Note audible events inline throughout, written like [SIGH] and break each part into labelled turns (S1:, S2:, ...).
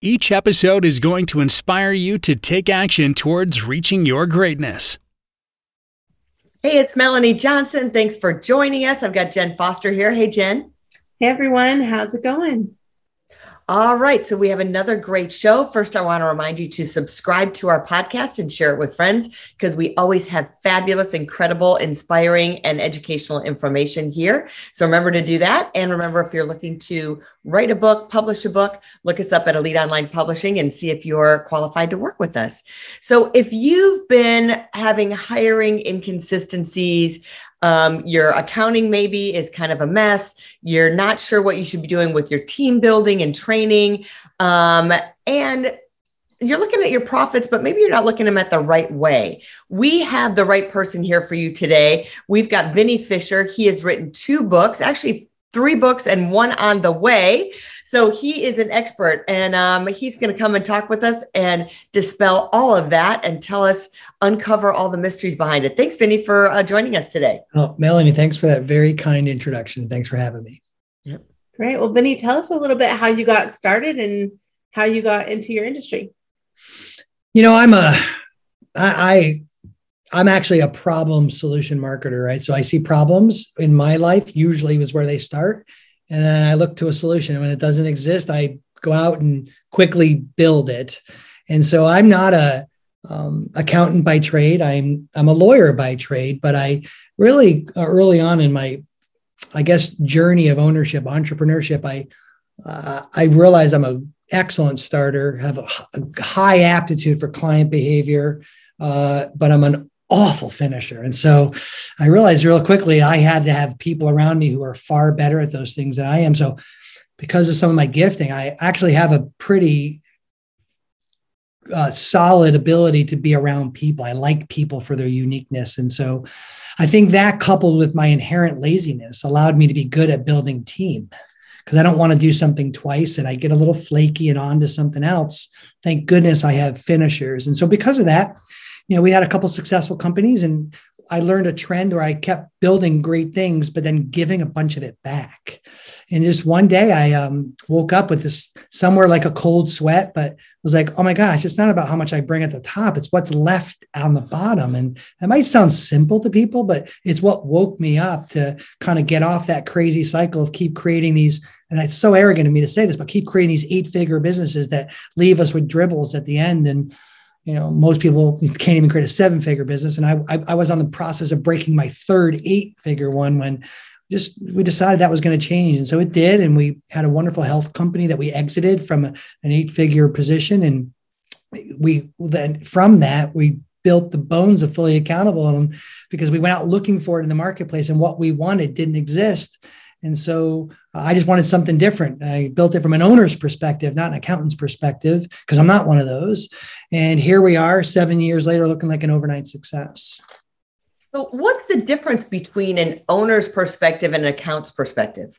S1: Each episode is going to inspire you to take action towards reaching your greatness.
S2: Hey, it's Melanie Johnson. Thanks for joining us. I've got Jen Foster here. Hey, Jen.
S3: Hey, everyone. How's it going?
S2: All right. So we have another great show. First, I want to remind you to subscribe to our podcast and share it with friends because we always have fabulous, incredible, inspiring, and educational information here. So remember to do that. And remember, if you're looking to write a book, publish a book, look us up at Elite Online Publishing and see if you're qualified to work with us. So if you've been having hiring inconsistencies, um, your accounting maybe is kind of a mess. You're not sure what you should be doing with your team building and training. Um, and you're looking at your profits, but maybe you're not looking at them at the right way. We have the right person here for you today. We've got Vinny Fisher. He has written two books, actually three books and one on the way. So he is an expert and um, he's going to come and talk with us and dispel all of that and tell us, uncover all the mysteries behind it. Thanks, Vinny, for uh, joining us today.
S4: Oh, Melanie, thanks for that very kind introduction. Thanks for having me.
S3: Yep. Great. Well, Vinny, tell us a little bit how you got started and how you got into your industry.
S4: You know, I'm a, I, I I'm actually a problem solution marketer, right? So I see problems in my life, usually was where they start and then I look to a solution. And when it doesn't exist, I go out and quickly build it. And so I'm not a um, accountant by trade. I'm I'm a lawyer by trade, but I really uh, early on in my, I guess, journey of ownership, entrepreneurship, I uh, I realize I'm a excellent starter, have a, a high aptitude for client behavior, uh, but I'm an awful finisher. And so I realized real quickly I had to have people around me who are far better at those things than I am. So because of some of my gifting, I actually have a pretty uh, solid ability to be around people. I like people for their uniqueness. And so I think that coupled with my inherent laziness allowed me to be good at building team because I don't want to do something twice and I get a little flaky and on to something else. Thank goodness I have finishers. And so because of that, you know, we had a couple successful companies and I learned a trend where I kept building great things, but then giving a bunch of it back. And just one day I um, woke up with this somewhere like a cold sweat, but was like, oh my gosh, it's not about how much I bring at the top. It's what's left on the bottom. And it might sound simple to people, but it's what woke me up to kind of get off that crazy cycle of keep creating these. And it's so arrogant of me to say this, but keep creating these eight figure businesses that leave us with dribbles at the end. And you know most people can't even create a seven figure business. And I, I, I was on the process of breaking my third eight figure one when just we decided that was going to change. And so it did and we had a wonderful health company that we exited from a, an eight figure position. And we then from that we built the bones of fully accountable on them because we went out looking for it in the marketplace and what we wanted didn't exist and so uh, I just wanted something different. I built it from an owner's perspective, not an accountant's perspective, because I'm not one of those. And here we are, seven years later, looking like an overnight success.
S2: So, what's the difference between an owner's perspective and an account's perspective?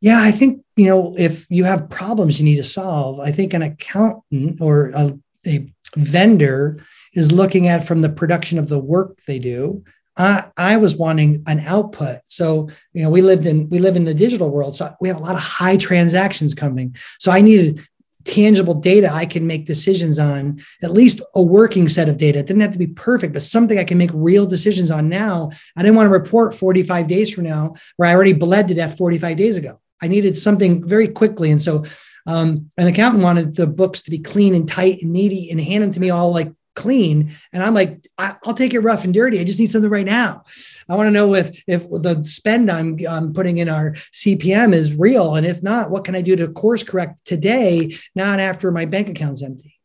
S4: Yeah, I think, you know, if you have problems you need to solve, I think an accountant or a, a vendor is looking at from the production of the work they do I, I was wanting an output. So, you know, we lived in, we live in the digital world. So we have a lot of high transactions coming. So I needed tangible data I can make decisions on, at least a working set of data. It didn't have to be perfect, but something I can make real decisions on now. I didn't want to report 45 days from now where I already bled to death 45 days ago. I needed something very quickly. And so um, an accountant wanted the books to be clean and tight and needy and hand them to me all like clean. And I'm like, I'll take it rough and dirty. I just need something right now. I want to know if if the spend I'm, I'm putting in our CPM is real, and if not, what can I do to course correct today, not after my bank account's empty.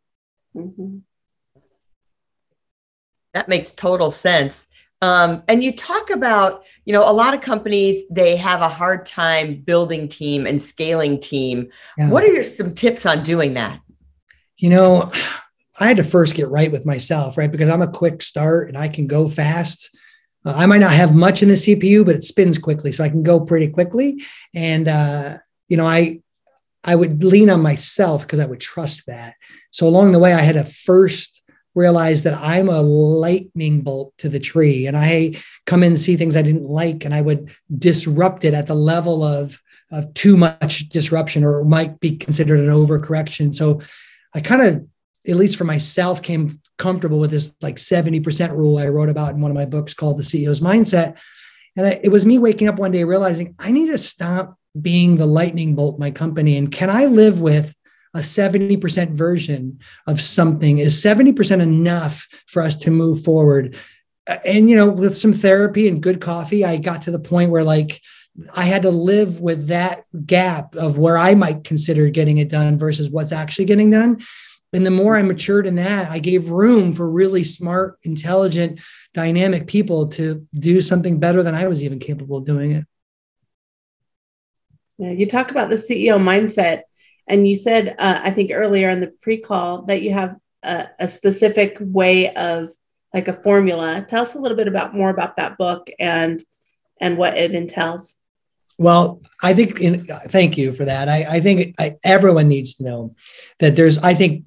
S4: Mm-hmm.
S2: That makes total sense. Um, and you talk about, you know, a lot of companies they have a hard time building team and scaling team. Yeah. What are your some tips on doing that?
S4: You know, I had to first get right with myself, right? Because I'm a quick start and I can go fast. Uh, I might not have much in the CPU, but it spins quickly, so I can go pretty quickly. And uh, you know, I I would lean on myself because I would trust that. So along the way, I had to first realize that I'm a lightning bolt to the tree, and I come in and see things I didn't like, and I would disrupt it at the level of of too much disruption, or might be considered an overcorrection. So I kind of, at least for myself, came comfortable with this like 70% rule I wrote about in one of my books called The CEO's Mindset. And I, it was me waking up one day realizing I need to stop being the lightning bolt my company. And can I live with a 70% version of something? Is 70% enough for us to move forward? Uh, and, you know, with some therapy and good coffee, I got to the point where like, I had to live with that gap of where I might consider getting it done versus what's actually getting done. And the more I matured in that, I gave room for really smart, intelligent, dynamic people to do something better than I was even capable of doing it.
S3: Yeah, you talk about the CEO mindset, and you said, uh, I think earlier in the pre call, that you have a, a, specific way of like a formula. Tell us a little bit about more about that book and and what it entails.
S4: Well, I think, in, thank you for that. I, I think I, everyone needs to know that there's, I think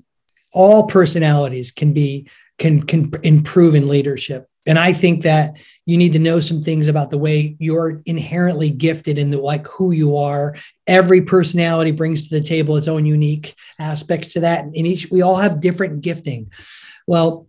S4: all personalities can be, can, can improve in leadership. And I think that you need to know some things about the way you're inherently gifted in the like who you are. Every personality brings to the table its own unique aspects to that. And each, we all have different gifting. Well,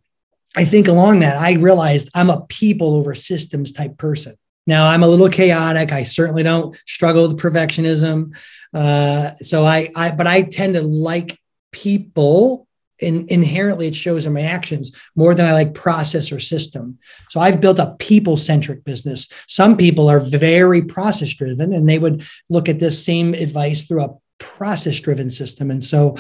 S4: I think along that, I realized I'm a people over systems type person. Now I'm a little chaotic. I certainly don't struggle with perfectionism. Uh, so I, I, but I tend to like people and inherently it shows in my actions more than I like process or system. So I've built a people centric business. Some people are very process driven and they would look at this same advice through a process driven system. And so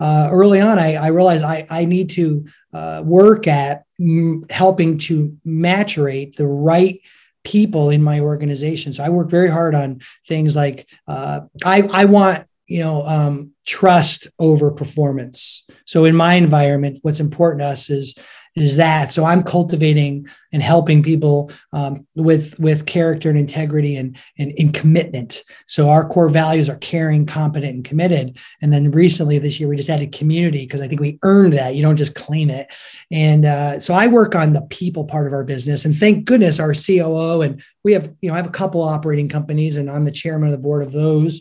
S4: uh, early on, I, I realized I, I need to uh, work at m- helping to maturate the right people in my organization. So I work very hard on things like uh, I, I want you know um, trust over performance. So in my environment, what's important to us is is that. So i'm cultivating and helping people um, with with character and integrity and, and in commitment. So our core values are caring competent and committed. And then recently this year we just added community because i think we earned that. You don't just claim it. And uh, so i work on the people part of our business. And thank goodness our coo and we have you know i have a couple operating companies and i'm the chairman of the board of those.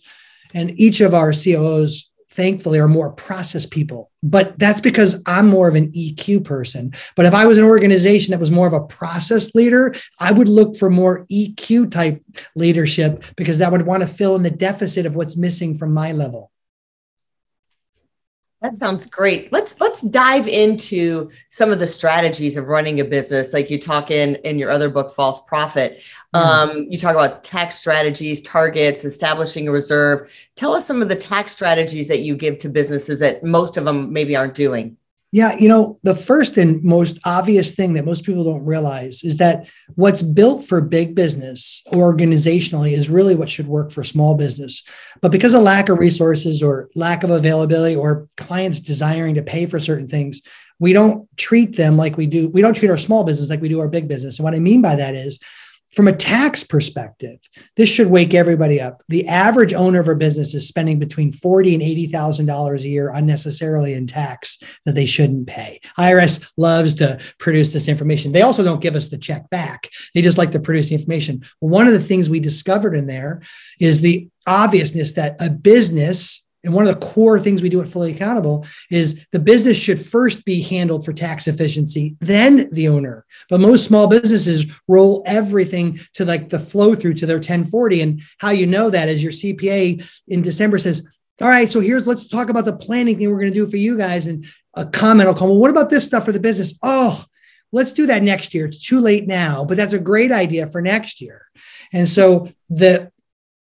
S4: And each of our coos thankfully are more process people. But that's because i'm more of an eq person. But if i was an organization that was more of a process leader i would look for more eq type leadership because that would want to fill in the deficit of what's missing from my level
S2: that sounds great. Let's let's dive into some of the strategies of running a business, like you talk in in your other book, False Profit. Mm. Um, you talk about tax strategies, targets, establishing a reserve. Tell us some of the tax strategies that you give to businesses that most of them maybe aren't doing.
S4: Yeah, you know, the first and most obvious thing that most people don't realize is that what's built for big business organizationally is really what should work for small business. But because of lack of resources or lack of availability or clients desiring to pay for certain things, we don't treat them like we do. We don't treat our small business like we do our big business. And what I mean by that is from a tax perspective, this should wake everybody up. The average owner of a business is spending between forty and eighty thousand dollars a year unnecessarily in tax that they shouldn't pay. IRS loves to produce this information. They also don't give us the check back. They just like to produce the information. One of the things we discovered in there is the obviousness that a business and one of the core things we do at Fully Accountable is the business should first be handled for tax efficiency, then the owner. But most small businesses roll everything to like the flow through to their 1040. And how you know that is your CPA in December says, all right, so here's let's talk about the planning thing we're going to do for you guys. And a comment will come, well, what about this stuff for the business? Oh, let's do that next year. It's too late now, but that's a great idea for next year. And so the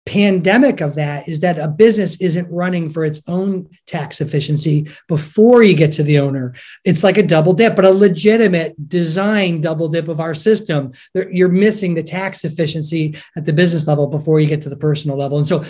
S4: pandemic of that is that a business isn't running for its own tax efficiency before you get to the owner. It's like a double dip, but a legitimate design double dip of our system. You're missing the tax efficiency at the business level before you get to the personal level. And so,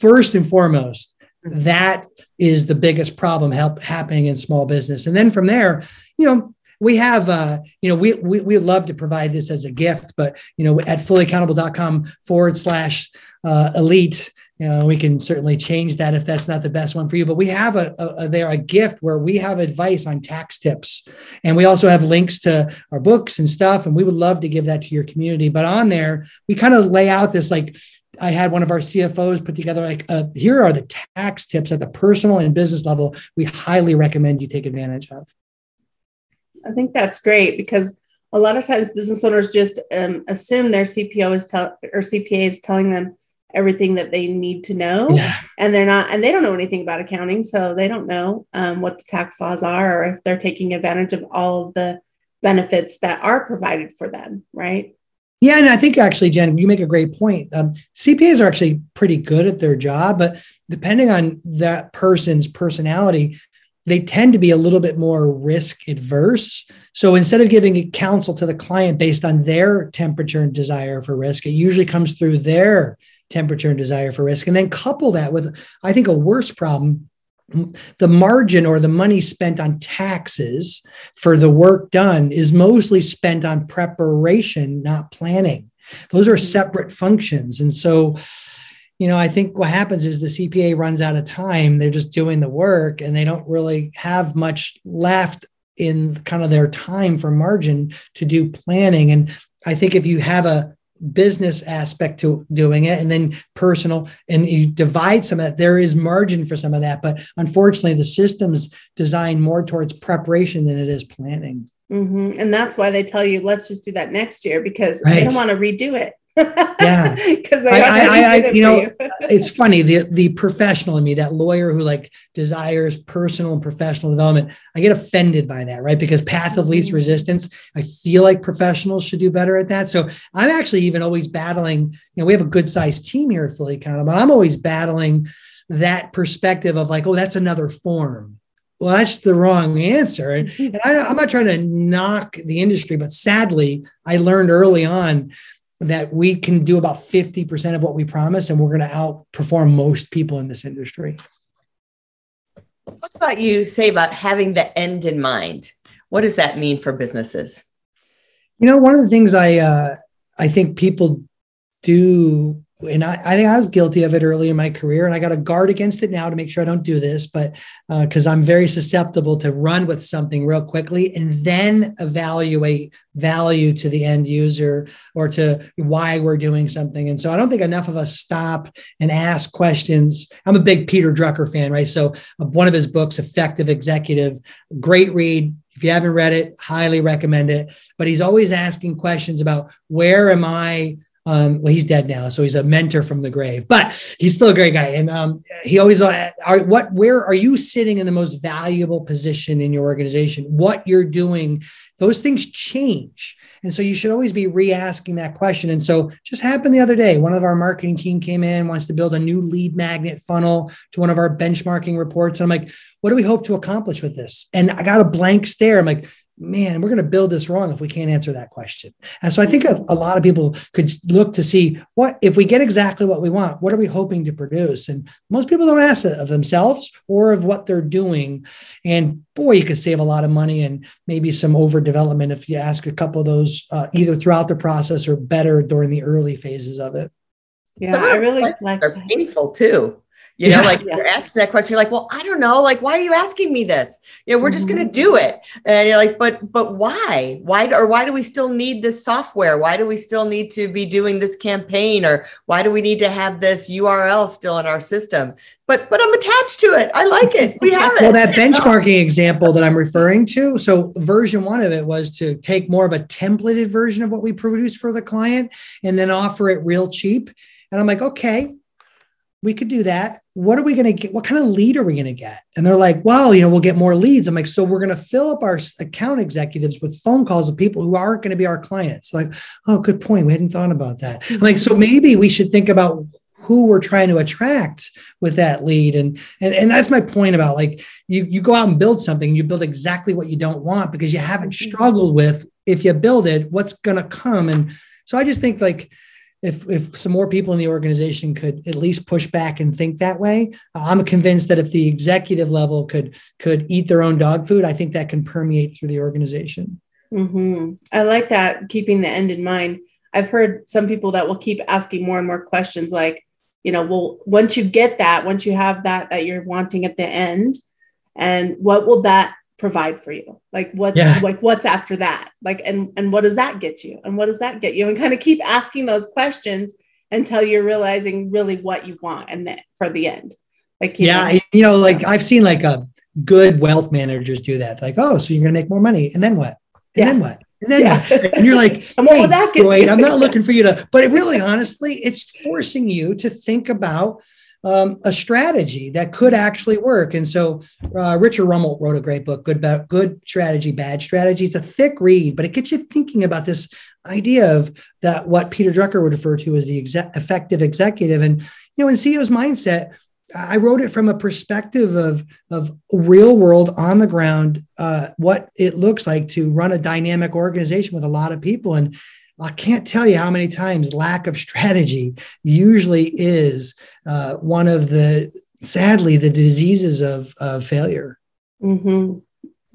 S4: first and foremost, mm-hmm. that is the biggest problem help happening in small business. And then from there, you know, we have uh, you know we, we we love to provide this as a gift but you know at fullyaccountable.com forward slash uh, elite you know, we can certainly change that if that's not the best one for you. But we have a, a, a, there a gift where we have advice on tax tips, and we also have links to our books and stuff. And we would love to give that to your community. But on there, we kind of lay out this like I had one of our CFOs put together like uh, here are the tax tips at the personal and business level. We highly recommend you take advantage of.
S3: I think that's great because a lot of times business owners just um, assume their CPO is tell or CPA is telling them everything that they need to know. Yeah. and they're not and they don't know anything about accounting so they don't know um, what the tax laws are or if they're taking advantage of all of the benefits that are provided for them right?
S4: Yeah and i think actually jen you make a great point. Um, cpas are actually pretty good at their job but depending on that person's personality they tend to be a little bit more risk adverse so instead of giving counsel to the client based on their temperature and desire for risk it usually comes through their temperature and desire for risk. And then couple that with, I think, a worse problem the margin or the money spent on taxes for the work done is mostly spent on preparation, not planning. Those are mm-hmm. separate functions. And so, you know, I think what happens is the CPA runs out of time. They're just doing the work and they don't really have much left in kind of their time for margin to do planning. And I think if you have a business aspect to doing it and then personal and you divide some of that there is margin for some of that but unfortunately the system's designed more towards preparation than it is planning
S3: mm-hmm. and that's why they tell you let's just do that next year because right. they don't want to redo it
S4: yeah [LAUGHS] because I, I, I, you know you. [LAUGHS] it's funny the the professional in me that lawyer who like desires personal and professional development i get offended by that right because path of least mm-hmm. resistance i feel like professionals should do better at that so i'm actually even always battling you know we have a good sized team here at fully accountable but i'm always battling that perspective of like oh that's another form well, that's the wrong answer. And, [LAUGHS] and I, am not trying to knock the industry, but sadly, I learned early on that we can do about 50% of what we promise and we're going to outperform most people in this industry.
S2: What about you say about having the end in mind? What does that mean for businesses?
S4: You know, one of the things I uh, I think people do and I, I think I was guilty of it early in my career, and I got to guard against it now to make sure I don't do this. But because uh, I'm very susceptible to run with something real quickly and then evaluate value to the end user or to why we're doing something. And so I don't think enough of us stop and ask questions. I'm a big Peter Drucker fan, right? So uh, one of his books, Effective Executive, great read. If you haven't read it, highly recommend it. But he's always asking questions about where am I um, well, he's dead now, so he's a mentor from the grave, but he's still a great guy. And um, he always, uh, are, what, where are you sitting in the most valuable position in your organization? What you're doing, those things change, and so you should always be re-asking that question. And so, just happened the other day, one of our marketing team came in, wants to build a new lead magnet funnel to one of our benchmarking reports, and I'm like, what do we hope to accomplish with this? And I got a blank stare. I'm like, man, we're going to build this wrong if we can't answer that question. And so I think a, a, lot of people could look to see what, if we get exactly what we want, what are we hoping to produce? And most people don't ask it of themselves or of what they're doing. And boy, you could save a lot of money and maybe some overdevelopment if you ask a couple of those uh, either throughout the process or better during the early phases of it.
S3: Yeah, I really like
S2: are painful too. You know, yeah. like [LAUGHS] you're asking that question, you're like, well, I don't know. Like, why are you asking me this? You know, we're mm-hmm. just going to do it. And you're like, but, but why? Why, or why do we still need this software? Why do we still need to be doing this campaign? Or why do we need to have this URL still in our system? But, but I'm attached to it. I like it. We have it.
S4: well, that [LAUGHS] benchmarking example that I'm referring to. So, version one of it was to take more of a templated version of what we produce for the client and then offer it real cheap. And I'm like, okay, we could do that. What are we going to get? What kind of lead are we going to get? And they're like, well, you know, we'll get more leads. I'm like, so we're going to fill up our account executives with phone calls of people who aren't going to be our clients. Like, oh, good point. We hadn't thought about that. I'm like, so maybe we should think about who we're trying to attract with that lead. And, and, and that's my point about like, you, you go out and build something, you build exactly what you don't want because you haven't mm-hmm. struggled with, if you build it, what's going to come. And so I just think like, if if some more people in the organization could at least push back and think that way, I'm convinced that if the executive level could could eat their own dog food, I think that can permeate through the organization.
S3: Mm-hmm. I like that, keeping the end in mind. I've heard some people that will keep asking more and more questions, like, you know, well, once you get that, once you have that that you're wanting at the end, and what will that provide for you? Like what's yeah. like what's after that? Like and and what does that get you? And what does that get you? And kind of keep asking those questions until you're realizing really what you want and then for the end.
S4: Like you yeah know, you know like i've seen like a good wealth managers do that. Like oh so you're gonna make more money and then what? And yeah. then what? And then yeah. and you're like, [LAUGHS] and hey, Freud, I'm not [LAUGHS] looking for you to, but really, honestly, it's forcing you to think about um, a strategy that could actually work. And so uh, Richard Rumelt wrote a great book, Good About Good Strategy, Bad Strategy. It's a thick read, but it gets you thinking about this idea of that what Peter Drucker would refer to as the effective executive. And you know, in CEO's mindset, I wrote it from a perspective of of real world on the ground, uh, what it looks like to run a dynamic organization with a lot of people. And I can't tell you how many times lack of strategy usually is uh, one of the, sadly, the diseases of, of failure.
S2: Mm-hmm.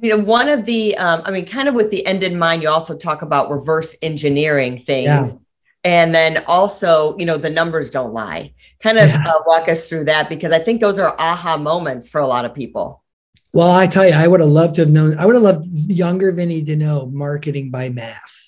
S2: You know, one of the, um, I mean, kind of with the end in mind, you also talk about reverse engineering things. Yeah. And then also, you know, the numbers don't lie. Kind of yeah. uh, walk us through that because I think those are aha moments for a lot of people.
S4: Well, I tell you, I would have loved to have known, I would have loved younger Vinny to know marketing by math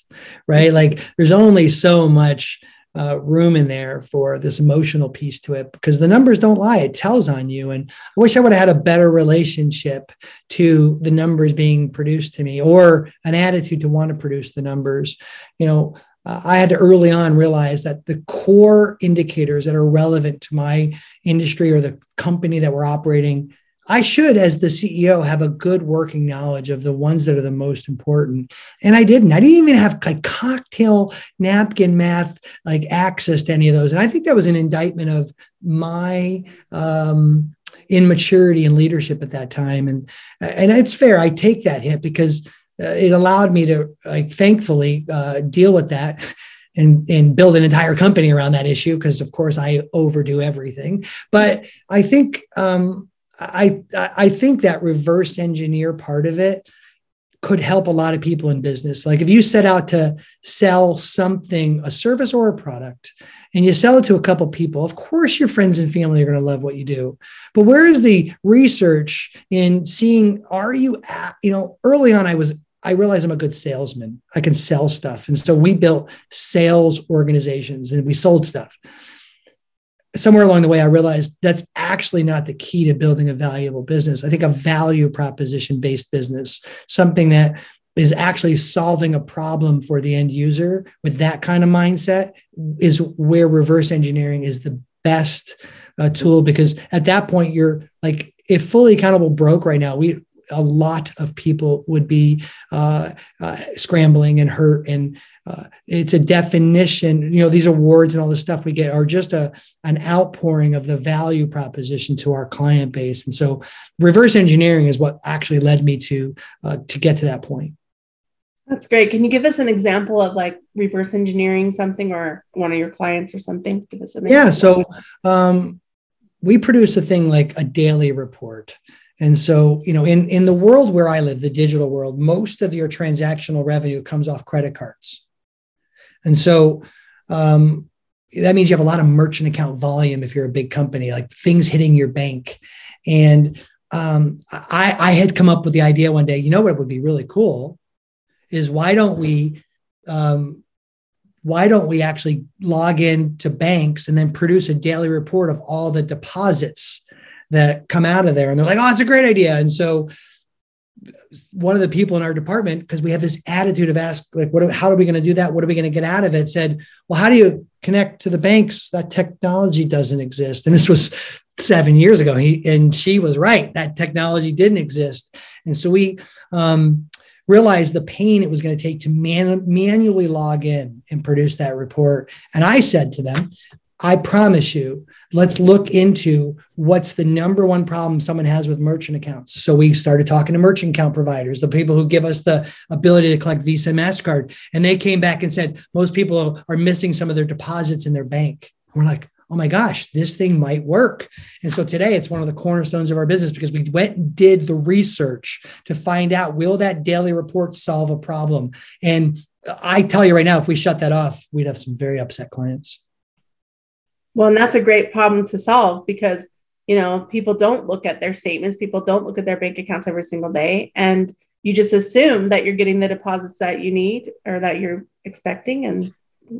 S4: right? Like there's only so much uh, room in there for this emotional piece to it because the numbers don't lie. It tells on you. And I wish I would have had a better relationship to the numbers being produced to me or an attitude to want to produce the numbers. You know, uh, I had to early on realize that the core indicators that are relevant to my industry or the company that we're operating I should, as the CEO, have a good working knowledge of the ones that are the most important. And I didn't. I didn't even have like cocktail napkin math, like access to any of those. And I think that was an indictment of my um, immaturity and leadership at that time. And and it's fair. I take that hit because uh, it allowed me to, like, thankfully, uh, deal with that. and, and build an entire company around that issue because of course I overdo everything. But I think um, I I think that reverse engineer part of it could help a lot of people in business. Like if you set out to sell something, a service or a product, and you sell it to a couple people, of course your friends and family are going to love what you do. But where is the research in seeing are you at, you know, early on I was I realized I'm a good salesman. I can sell stuff. And so we built sales organizations and we sold stuff somewhere along the way, I realized that's actually not the key to building a valuable business. I think a value proposition based business, something that is actually solving a problem for the end user with that kind of mindset, is where reverse engineering is the best uh, tool because at that point, you're like, if fully accountable broke right now, we a lot of people would be uh, uh, scrambling and hurt. And uh, it's a definition you know these awards and all the stuff we get are just a an outpouring of the value proposition to our client base. And so reverse engineering is what actually led me to uh, to get to that point.
S3: That's great. Can you give us an example of like reverse engineering something or one of your clients or something? Give us
S4: a yeah so um, we produce a thing like a daily report and so, you know, in, in the world where I live, the digital world, most of your transactional revenue comes off credit cards. And so um, that means you have a lot of merchant account volume if you're a big company, like things hitting your bank. And um, I, I had come up with the idea one day, you know what would be really cool is why don't we um, why don't we actually log in to banks and then produce a daily report of all the deposits that come out of there. And they're like oh it's a great idea. And so one of the people in our department because we have this attitude of ask like what how are we going to do that? What are we going to get out of it? said well how do you connect to the banks? That technology doesn't exist. And this was seven years ago. He, and she was right. That technology didn't exist. And so we um, realized the pain it was going to take to man, manually log in and produce that report. And i said to them I promise you, let's look into what's the number one problem someone has with merchant accounts. So we started talking to merchant account providers, the people who give us the ability to collect Visa and MasterCard. And they came back and said, most people are missing some of their deposits in their bank. we're like, oh my gosh, this thing might work. And so today it's one of the cornerstones of our business because we went and did the research to find out will that daily report solve a problem? And I tell you right now, if we shut that off, we'd have some very upset clients.
S3: Well, and that's a great problem to solve because, you know, people don't look at their statements, people don't look at their bank accounts every single day. And you just assume that you're getting the deposits that you need or that you're expecting. And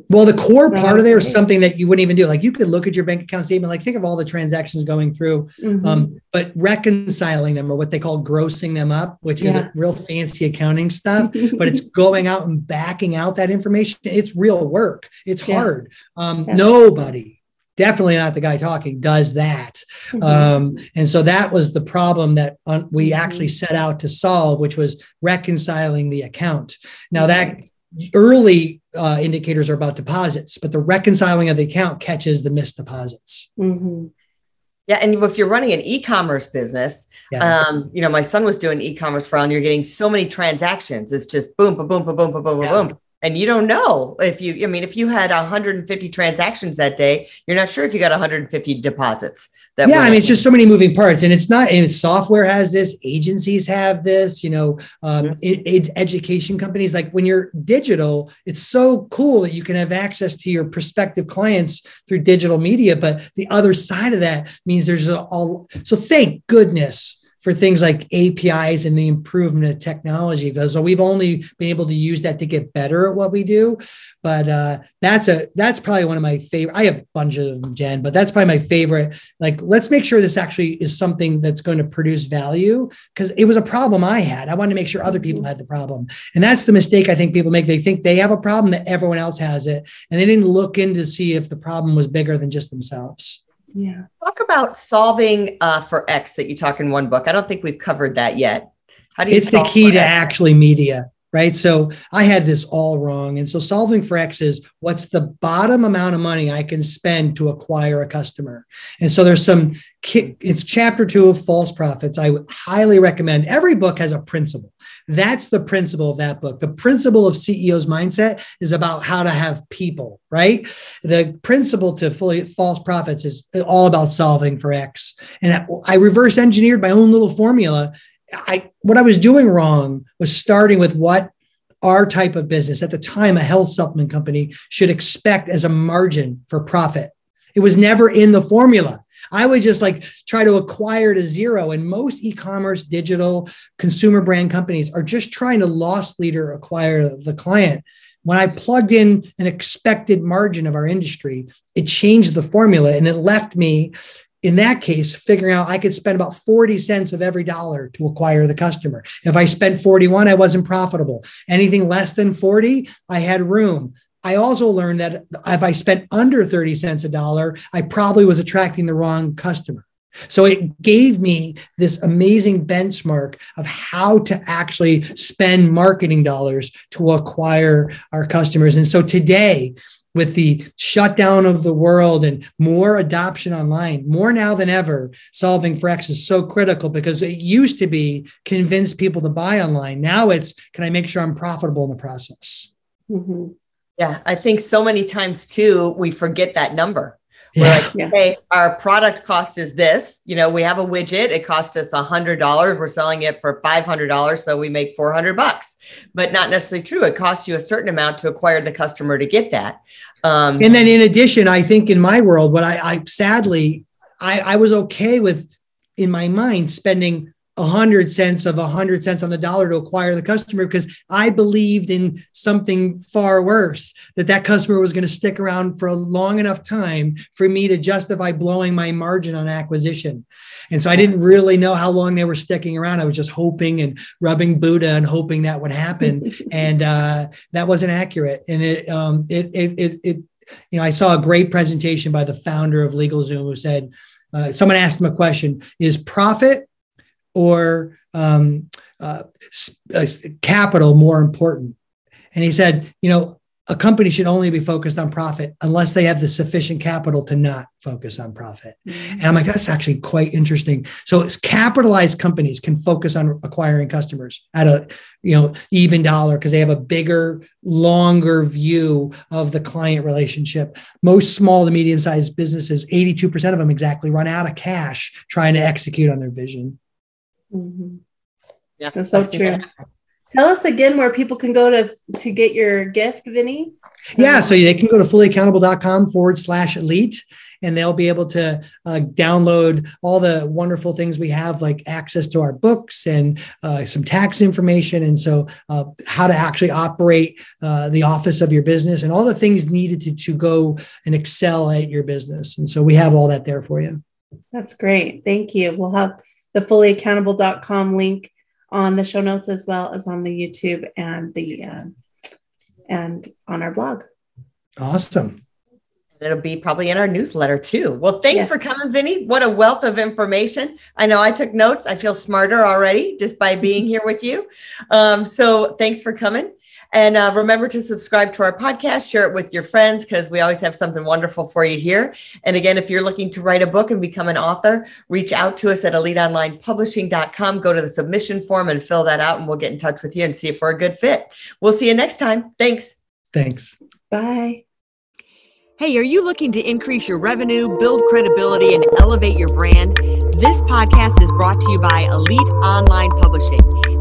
S4: well, the core part of there is something that you wouldn't even do. Like you could look at your bank account statement, like think of all the transactions going through, mm-hmm. um, but reconciling them or what they call grossing them up, which yeah. is a real fancy accounting stuff, [LAUGHS] but it's going out and backing out that information. It's real work. It's yeah. hard. Um, yeah. Nobody definitely not the guy talking does that mm-hmm. um, and so that was the problem that un- we mm-hmm. actually set out to solve which was reconciling the account now that early uh, indicators are about deposits but the reconciling of the account catches the missed deposits
S2: mm-hmm. Yeah, and if you're running an e-commerce business, yeah. um, you know, my son was doing e-commerce for, and you're getting so many transactions. It's just boom, boom, boom, boom, boom, boom, boom, yeah. boom and you don't know if you i mean if you had 150 transactions that day you're not sure if you got 150 deposits
S4: that yeah i mean it's just so many moving parts and it's not and software has this agencies have this you know um, mm-hmm. it, it, education companies like when you're digital it's so cool that you can have access to your prospective clients through digital media but the other side of that means there's a, all so thank goodness for things like APIs and the improvement of technology because so we've only been able to use that to get better at what we do. But uh, that's a that's probably one of my favorite. I have a bunch of them, Jen, but that's probably my favorite. Like, let's make sure this actually is something that's going to produce value because it was a problem I had. I wanted to make sure other people had the problem, and that's the mistake I think people make. They think they have a problem that everyone else has it, and they didn't look in to see if the problem was bigger than just themselves.
S2: Yeah. Talk about solving uh, for X that you talk in one book. I don't think we've covered that yet.
S4: How do you? It's the key to X? actually media, right? So I had this all wrong, and so solving for X is what's the bottom amount of money I can spend to acquire a customer. And so there's some. It's chapter two of False Profits. I highly recommend. Every book has a principle. That's the principle of that book. The principle of CEO's mindset is about how to have people, right? The principle to fully false profits is all about solving for X. And I reverse engineered my own little formula. I what I was doing wrong was starting with what our type of business at the time a health supplement company should expect as a margin for profit. It was never in the formula. I would just like try to acquire to zero. And most e commerce, digital, consumer brand companies are just trying to loss leader acquire the client. When I plugged in an expected margin of our industry, it changed the formula and it left me in that case, figuring out I could spend about 40 cents of every dollar to acquire the customer. If I spent 41, I wasn't profitable. Anything less than 40, I had room. I also learned that if I spent under 30 cents a dollar, I probably was attracting the wrong customer. So it gave me this amazing benchmark of how to actually spend marketing dollars to acquire our customers. And so today, with the shutdown of the world and more adoption online, more now than ever, solving for X is so critical because it used to be convince people to buy online. Now it's can I make sure I'm profitable in the process?
S2: Mm-hmm. Yeah, I think so many times too, we forget that number. We're yeah. like, hey, our product cost is this. You know, we have a widget. It cost us a hundred dollars. We're selling it for five hundred dollars, so we make four hundred bucks. But not necessarily true. It costs you a certain amount to acquire the customer to get that.
S4: Um, and then, in addition, I think in my world, what I, I sadly, I, I was okay with in my mind spending a hundred cents of a hundred cents on the dollar to acquire the customer because I believed in something far worse that that customer was going to stick around for a long enough time for me to justify blowing my margin on acquisition. And so I didn't really know how long they were sticking around. I was just hoping and rubbing Buddha and hoping that would happen. [LAUGHS] and uh, that wasn't accurate. And it, um, it, it, it, it, you know, I saw a great presentation by the founder of LegalZoom who said, uh, someone asked him a question: Is profit or um, uh, uh, capital more important? And he said, you know, a company should only be focused on profit unless they have the sufficient capital to not focus on profit. Mm-hmm. And I'm like, that's actually quite interesting. So it's capitalized companies can focus on acquiring customers at a you know even dollar because they have a bigger, longer view of the client relationship. Most small to medium sized businesses, 82% of them exactly run out of cash trying to execute on their vision.
S3: Mm-hmm. Yeah, that's so true. That. Tell us again where people can go to to get your gift, Vinny.
S4: Yeah, so they can go to fullyaccountable.com forward slash elite and they'll be able to uh, download all the wonderful things we have, like access to our books and uh, some tax information. And so, uh, how to actually operate uh, the office of your business and all the things needed to, to go and excel at your business. And so, we have all that there for you.
S3: That's great. Thank you. We'll have the fullyaccountable.com link on the show notes as well as on the YouTube and the uh, and on our blog.
S4: Awesome.
S2: It'll be probably in our newsletter too. Well, thanks yes. for coming, Vinny. What a wealth of information. I know I took notes. I feel smarter already just by being [LAUGHS] here with you. Um, so thanks for coming. And uh, remember to subscribe to our podcast, share it with your friends because we always have something wonderful for you here. And again, if you're looking to write a book and become an author, reach out to us at eliteonlinepublishing.com. Go to the submission form and fill that out, and we'll get in touch with you and see if we're a good fit. We'll see you next time. Thanks.
S4: Thanks.
S3: Bye.
S2: Hey, are you looking to increase your revenue, build credibility, and elevate your brand? This podcast is brought to you by Elite Online Publishing,